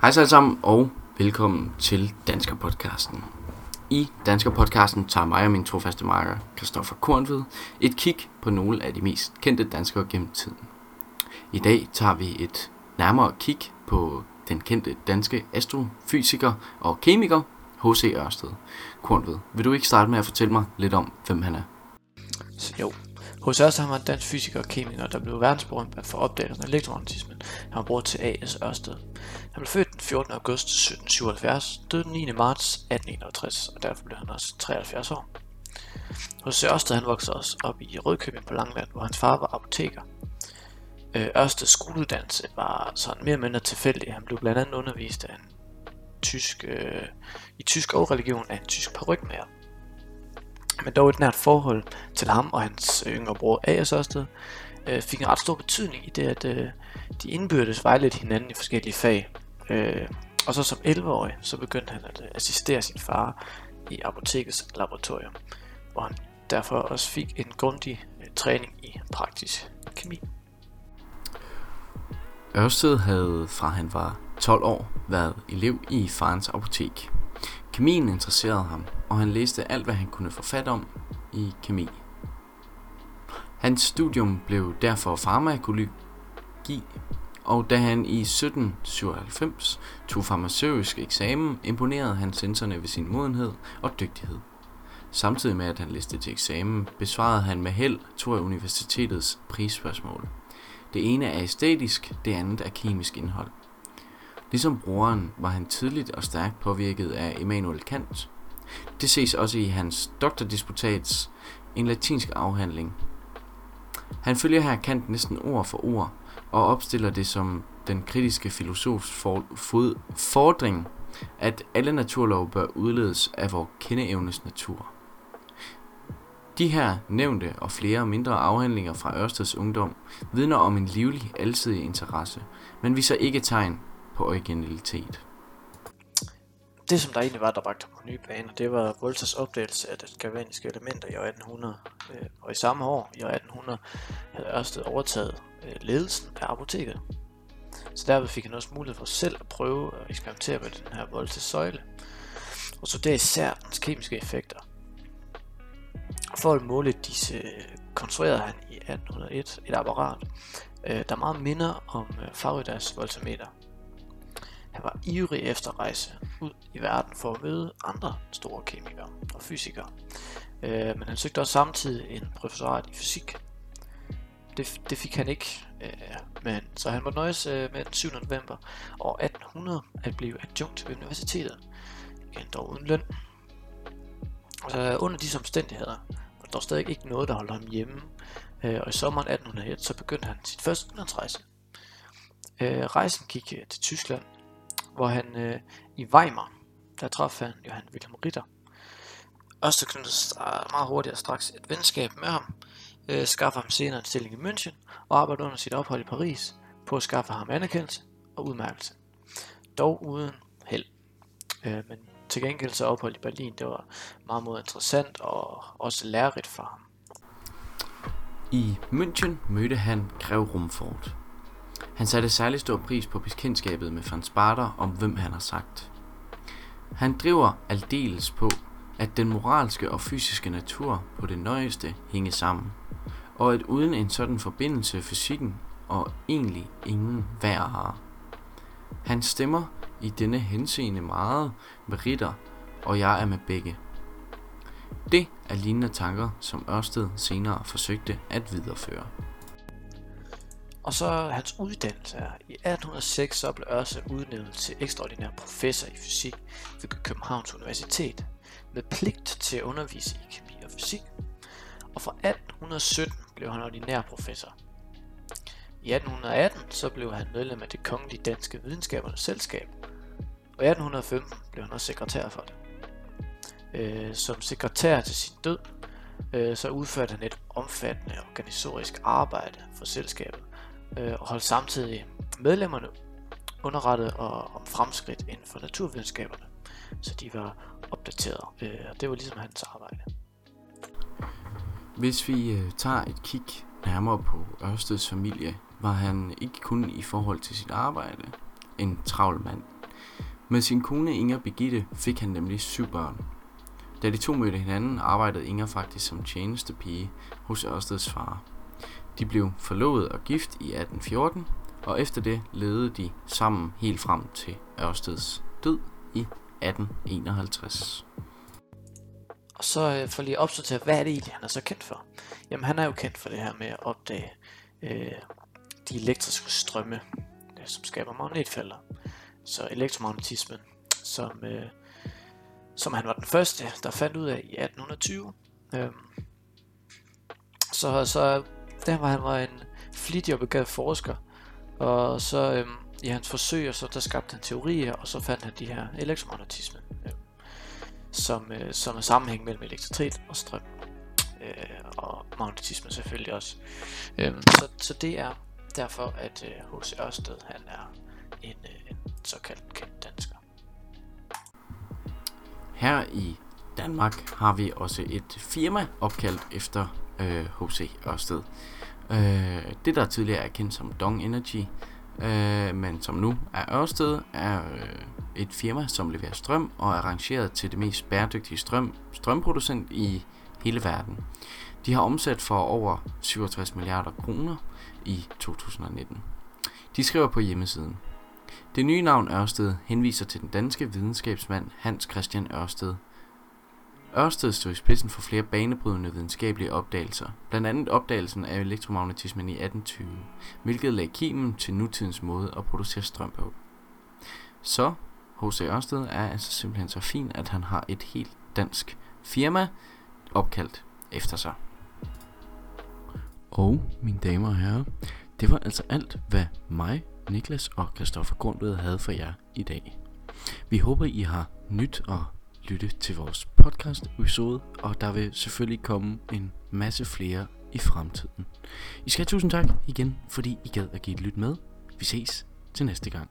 Hej så alle sammen, og velkommen til Dansker Podcasten. I Dansker Podcasten tager mig og min trofaste marker, Kristoffer Kornved, et kig på nogle af de mest kendte danskere gennem tiden. I dag tager vi et nærmere kig på den kendte danske astrofysiker og kemiker, H.C. Ørsted. Kornved, vil du ikke starte med at fortælle mig lidt om, hvem han er? Jo. Hos os har man dansk fysiker og kemiker, der blev verdensberømt for opdagelsen af elektromagnetismen. Han var bror til A.S. Ørsted. Han blev født den 14. august 1777, døde den 9. marts 1861, og derfor blev han også 73 år. Hos Ørsted han voksede også op i Rødkøbing på Langland, hvor hans far var apoteker. Øh, Ørsteds skoleuddannelse var sådan mere eller mindre tilfældig. Han blev blandt andet undervist af en tysk, øh, i tysk og religion af en tysk parrykmager men dog et nært forhold til ham og hans øh, yngre bror A.S. Ørsted, øh, fik en ret stor betydning i det, at øh, de indbyrdes vejledte hinanden i forskellige fag. Øh, og så som 11-årig, så begyndte han at øh, assistere sin far i apotekets laboratorium, hvor han derfor også fik en grundig øh, træning i praktisk kemi. Ørsted havde fra han var 12 år været elev i farens apotek. Kemien interesserede ham, og han læste alt, hvad han kunne få fat om i kemi. Hans studium blev derfor farmakologi, og da han i 1797 tog farmaceutisk eksamen, imponerede han sensorne ved sin modenhed og dygtighed. Samtidig med at han læste til eksamen, besvarede han med held to af universitetets prisspørgsmål. Det ene er æstetisk, det andet er kemisk indhold. Ligesom broren var han tidligt og stærkt påvirket af Immanuel Kant. Det ses også i hans doktordisputats, en latinsk afhandling. Han følger her Kant næsten ord for ord og opstiller det som den kritiske filosofs for, fod, fordring, at alle naturlov bør udledes af vores kendeevnes natur. De her nævnte og flere mindre afhandlinger fra Ørsteds ungdom vidner om en livlig, alsidig interesse, men viser ikke tegn på originalitet. Det som der egentlig var, der bragte på nye baner, det var Voltas opdagelse af det galvaniske elementer i år 1800. Øh, og i samme år, i år 1800, havde Ørsted overtaget øh, ledelsen af apoteket. Så derved fik han også mulighed for selv at prøve at eksperimentere med den her Voltas søjle. Og så det især dens kemiske effekter. For at måle disse konstruerede han i 1801 et apparat, øh, der meget minder om Faradays voltameter. Han var ivrig efter at rejse ud i verden for at møde andre store kemikere og fysikere. Øh, men han søgte også samtidig en professorat i fysik. Det, det fik han ikke, øh, men så han var nøjes øh, med den 7. november år 1800 at blive adjunkt ved universitetet. Igen dog uden løn. Så øh, under disse omstændigheder var der stadig ikke noget, der holdt ham hjemme. Øh, og i sommeren 1801 så begyndte han sit første udlandsrejse. Øh, rejsen gik øh, til Tyskland, hvor han øh, i Weimar, der traf han Johan Wilhelm Ritter. Ørsted knyttede øh, meget hurtigt og straks et venskab med ham, øh, skaffer ham senere en stilling i München og arbejder under sit ophold i Paris på at skaffe ham anerkendelse og udmærkelse. Dog uden held. Øh, men til gengæld så ophold i Berlin, det var meget meget interessant og også lærerigt for ham. I München mødte han Grev Rumfort, han satte særlig stor pris på bekendtskabet med Franz Barter om hvem han har sagt. Han driver aldeles på, at den moralske og fysiske natur på det nøjeste hænger sammen, og at uden en sådan forbindelse fysikken og egentlig ingen værd har. Han stemmer i denne henseende meget med Ritter, og jeg er med begge. Det er lignende tanker, som Ørsted senere forsøgte at videreføre. Og så hans uddannelse er. I 1806 så blev Ørse udnævnt til ekstraordinær professor i fysik ved Københavns Universitet med pligt til at undervise i kemi og fysik. Og fra 1817 blev han ordinær professor. I 1818 så blev han medlem af det kongelige danske videnskabernes selskab, og i 1815 blev han også sekretær for det. Øh, som sekretær til sin død, øh, så udførte han et omfattende organisatorisk arbejde for selskabet, øh, og holdt samtidig medlemmerne underrettet og, om fremskridt inden for naturvidenskaberne, så de var opdateret. Øh, og det var ligesom hans arbejde. Hvis vi øh, tager et kig nærmere på Ørsteds familie, var han ikke kun i forhold til sit arbejde en travl mand. Med sin kone Inger Begitte fik han nemlig syv børn. Da de to mødte hinanden, arbejdede Inger faktisk som tjenestepige hos Ørsteds far. De blev forlovet og gift i 1814, og efter det levede de sammen helt frem til Ørsteds død i 1851. Og så øh, for lige at opsortere, hvad er det egentlig, han er så kendt for? Jamen han er jo kendt for det her med at opdage øh, de elektriske strømme, øh, som skaber magnetfelter. Så elektromagnetismen, som, øh, som han var den første, der fandt ud af i 1820. Øh, så, så der var han var en flittig og begavet forsker, og så øhm, i hans forsøg, og så der skabte han teorier, og så fandt han de her elektromagnetisme, øh, som, øh, som er sammenhæng mellem elektricitet og strøm. Øh, og magnetisme selvfølgelig også. Øh, så, så det er derfor, at H.C. Øh, Ørsted han er en, øh, en såkaldt kendt dansker. Her i Danmark har vi også et firma opkaldt efter Øh, H.C. Ørsted. Øh, det der tidligere er kendt som Dong Energy, øh, men som nu er Ørsted, er øh, et firma, som leverer strøm og er rangeret til det mest bæredygtige strøm, strømproducent i hele verden. De har omsat for over 67 milliarder kroner i 2019. De skriver på hjemmesiden. Det nye navn Ørsted henviser til den danske videnskabsmand Hans Christian Ørsted, Ørsted stod i spidsen for flere banebrydende videnskabelige opdagelser, blandt andet opdagelsen af elektromagnetismen i 1820, hvilket lagde kimen til nutidens måde at producere strøm på. Så H.C. Ørsted er altså simpelthen så fin, at han har et helt dansk firma opkaldt efter sig. Og mine damer og herrer, det var altså alt, hvad mig, Niklas og Kristoffer Grundved havde for jer i dag. Vi håber, I har nyt og lytte til vores podcast episode, og der vil selvfølgelig komme en masse flere i fremtiden. I skal have tusind tak igen, fordi I gad at give et lyt med. Vi ses til næste gang.